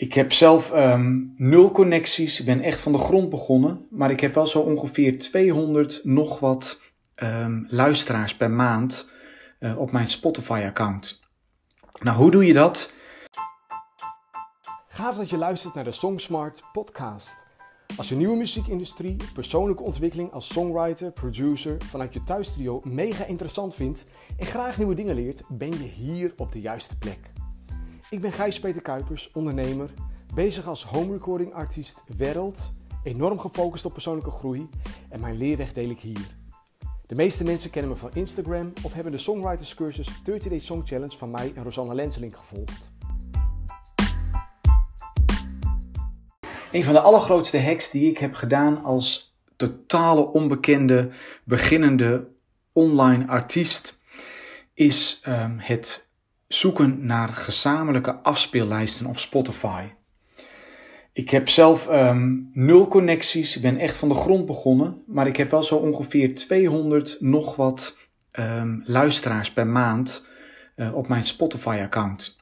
Ik heb zelf ehm, nul connecties. Ik ben echt van de grond begonnen. Maar ik heb wel zo ongeveer 200 nog wat ehm, luisteraars per maand uh, op mijn Spotify-account. Nou, hoe doe je dat? Gaaf dat je luistert naar de Songsmart podcast. Als je nieuwe muziekindustrie, persoonlijke ontwikkeling als songwriter, producer vanuit je thuisstudio mega interessant vindt en graag nieuwe dingen leert, ben je hier op de juiste plek. Ik ben Gijs-Peter Kuipers, ondernemer, bezig als home recording artiest wereld, enorm gefocust op persoonlijke groei en mijn leerweg deel ik hier. De meeste mensen kennen me van Instagram of hebben de Songwriters cursus 30 Day Song Challenge van mij en Rosanna Lenseling gevolgd. Een van de allergrootste hacks die ik heb gedaan als totale onbekende beginnende online artiest is um, het zoeken naar gezamenlijke afspeellijsten op Spotify. Ik heb zelf um, nul connecties, ik ben echt van de grond begonnen, maar ik heb wel zo ongeveer 200 nog wat um, luisteraars per maand uh, op mijn Spotify-account.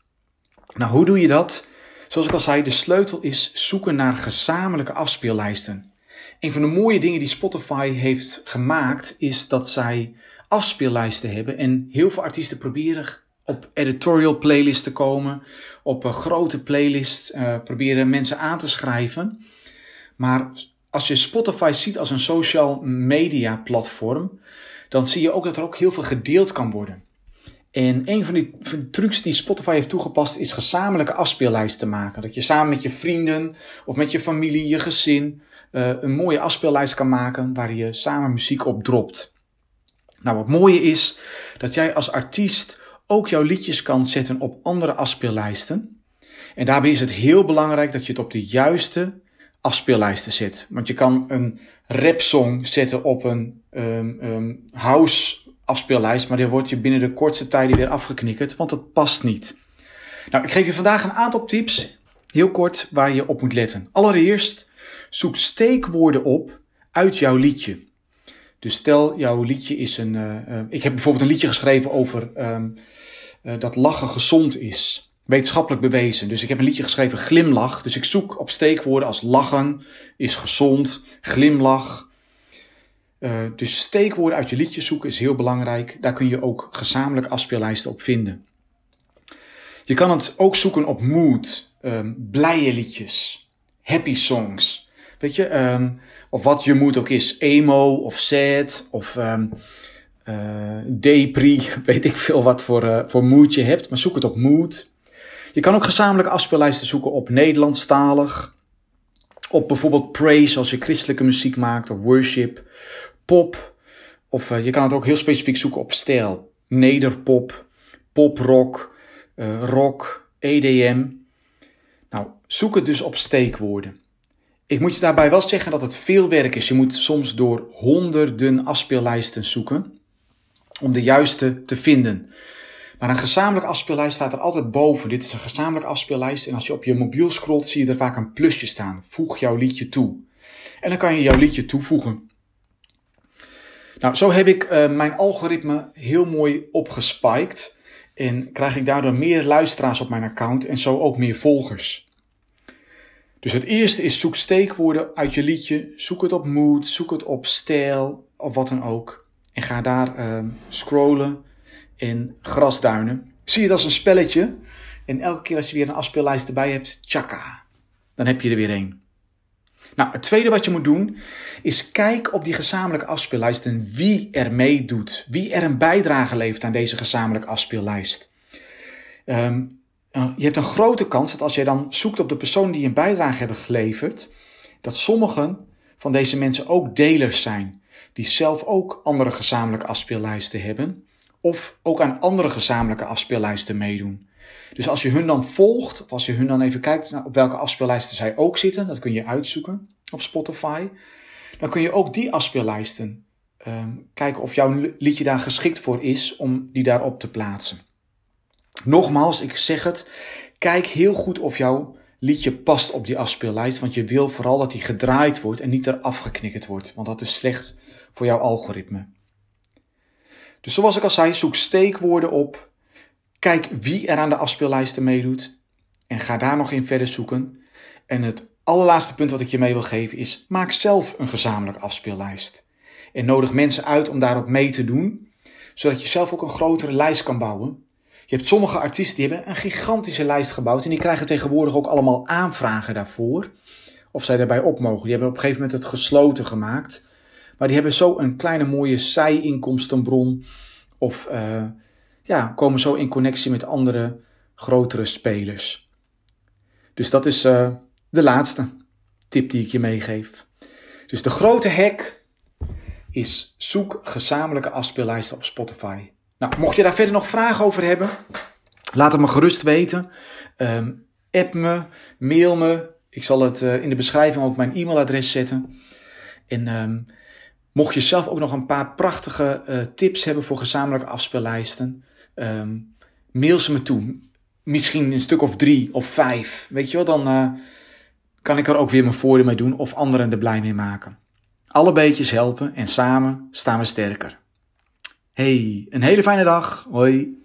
Nou, hoe doe je dat? Zoals ik al zei, de sleutel is zoeken naar gezamenlijke afspeellijsten. Een van de mooie dingen die Spotify heeft gemaakt is dat zij afspeellijsten hebben en heel veel artiesten proberen op editorial playlists te komen, op een grote playlist uh, proberen mensen aan te schrijven. Maar als je Spotify ziet als een social media platform, dan zie je ook dat er ook heel veel gedeeld kan worden. En een van die, trucs die Spotify heeft toegepast is gezamenlijke afspeellijsten maken. Dat je samen met je vrienden of met je familie, je gezin, uh, een mooie afspeellijst kan maken waar je samen muziek op dropt. Nou, wat mooie is dat jij als artiest ook jouw liedjes kan zetten op andere afspeellijsten. En daarbij is het heel belangrijk dat je het op de juiste afspeellijsten zet. Want je kan een rapsong zetten op een um, um, house afspeellijst, maar die wordt je binnen de kortste tijd weer afgeknikkerd, want dat past niet. Nou, ik geef je vandaag een aantal tips, heel kort, waar je op moet letten. Allereerst, zoek steekwoorden op uit jouw liedje. Dus stel, jouw liedje is een. Uh, uh, ik heb bijvoorbeeld een liedje geschreven over um, uh, dat lachen gezond is. Wetenschappelijk bewezen. Dus ik heb een liedje geschreven, glimlach. Dus ik zoek op steekwoorden als lachen is gezond, glimlach. dus steekwoorden uit je liedje zoeken is heel belangrijk. Daar kun je ook gezamenlijk afspeellijsten op vinden. Je kan het ook zoeken op mood, um, blije liedjes, happy songs. Weet je, um, of wat je moed ook is, emo of sad of um, depri, weet ik veel wat voor, uh, voor mood je hebt, maar zoek het op mood. Je kan ook gezamenlijke afspeellijsten zoeken op Nederlandstalig, op bijvoorbeeld praise als je christelijke muziek maakt of worship, pop, of uh, je kan het ook heel specifiek zoeken op stijl, nederpop, poprock, rock, EDM. Nou, zoek het dus op steekwoorden. Ik moet je daarbij wel zeggen dat het veel werk is. Je moet soms door honderden afspeellijsten zoeken om de juiste te vinden. Maar een gezamenlijke afspeellijst staat er altijd boven. Dit is een gezamenlijke afspeellijst en als je op je mobiel scrolt zie je er vaak een plusje staan. Voeg jouw liedje toe. En dan kan je jouw liedje toevoegen. Nou, zo heb ik uh, mijn algoritme heel mooi opgespiked en krijg ik daardoor meer luisteraars op mijn account en zo ook meer volgers. Dus het eerste is zoek steekwoorden uit je liedje. Zoek het op mood, zoek het op stijl of wat dan ook. En ga daar uh, scrollen in grasduinen. Zie het als een spelletje. En elke keer als je weer een afspeellijst erbij hebt, tjaka, dan heb je er weer één. Nou, het tweede wat je moet doen, is kijk op die gezamenlijke afspeellijsten wie er meedoet. Wie er een bijdrage levert aan deze gezamenlijke afspeellijst. Um, je hebt een grote kans dat als jij dan zoekt op de personen die een bijdrage hebben geleverd, dat sommigen van deze mensen ook delers zijn, die zelf ook andere gezamenlijke afspeellijsten hebben, of ook aan andere gezamenlijke afspeellijsten meedoen. Dus als je hun dan volgt, of als je hun dan even kijkt op welke afspeellijsten zij ook zitten, dat kun je uitzoeken op Spotify, dan kun je ook die afspeellijsten um, kijken of jouw liedje daar geschikt voor is om die daarop te plaatsen. Nogmaals, ik zeg het, kijk heel goed of jouw liedje past op die afspeellijst, want je wil vooral dat die gedraaid wordt en niet eraf geknikkerd wordt, want dat is slecht voor jouw algoritme. Dus zoals ik al zei, zoek steekwoorden op, kijk wie er aan de afspeellijsten meedoet En ga daar nog in verder zoeken. En het allerlaatste punt wat ik je mee wil geven is: maak zelf een gezamenlijke afspeellijst. En nodig mensen uit om daarop mee te doen, zodat je zelf ook een grotere lijst kan bouwen. Je hebt sommige artiesten die hebben een gigantische lijst gebouwd en die krijgen tegenwoordig ook allemaal aanvragen daarvoor. Of zij daarbij op mogen. Die hebben op een gegeven moment het gesloten gemaakt. Maar die hebben zo een kleine mooie zij-inkomstenbron. Of uh, ja, komen zo in connectie met andere grotere spelers. Dus dat is uh, de laatste tip die ik je meegeef. Dus de grote hack is zoek gezamenlijke afspeellijsten op Spotify. Nou, mocht je daar verder nog vragen over hebben, laat het me gerust weten. Um, app me, mail me. Ik zal het uh, in de beschrijving ook mijn e-mailadres zetten. En um, mocht je zelf ook nog een paar prachtige uh, tips hebben voor gezamenlijke afspeellijsten, um, mail ze me toe. Misschien een stuk of drie of vijf. Weet je wel, dan uh, kan ik er ook weer mijn voordeel mee doen of anderen er blij mee maken. Alle beetjes helpen en samen staan we sterker. Hey, een hele fijne dag. Hoi.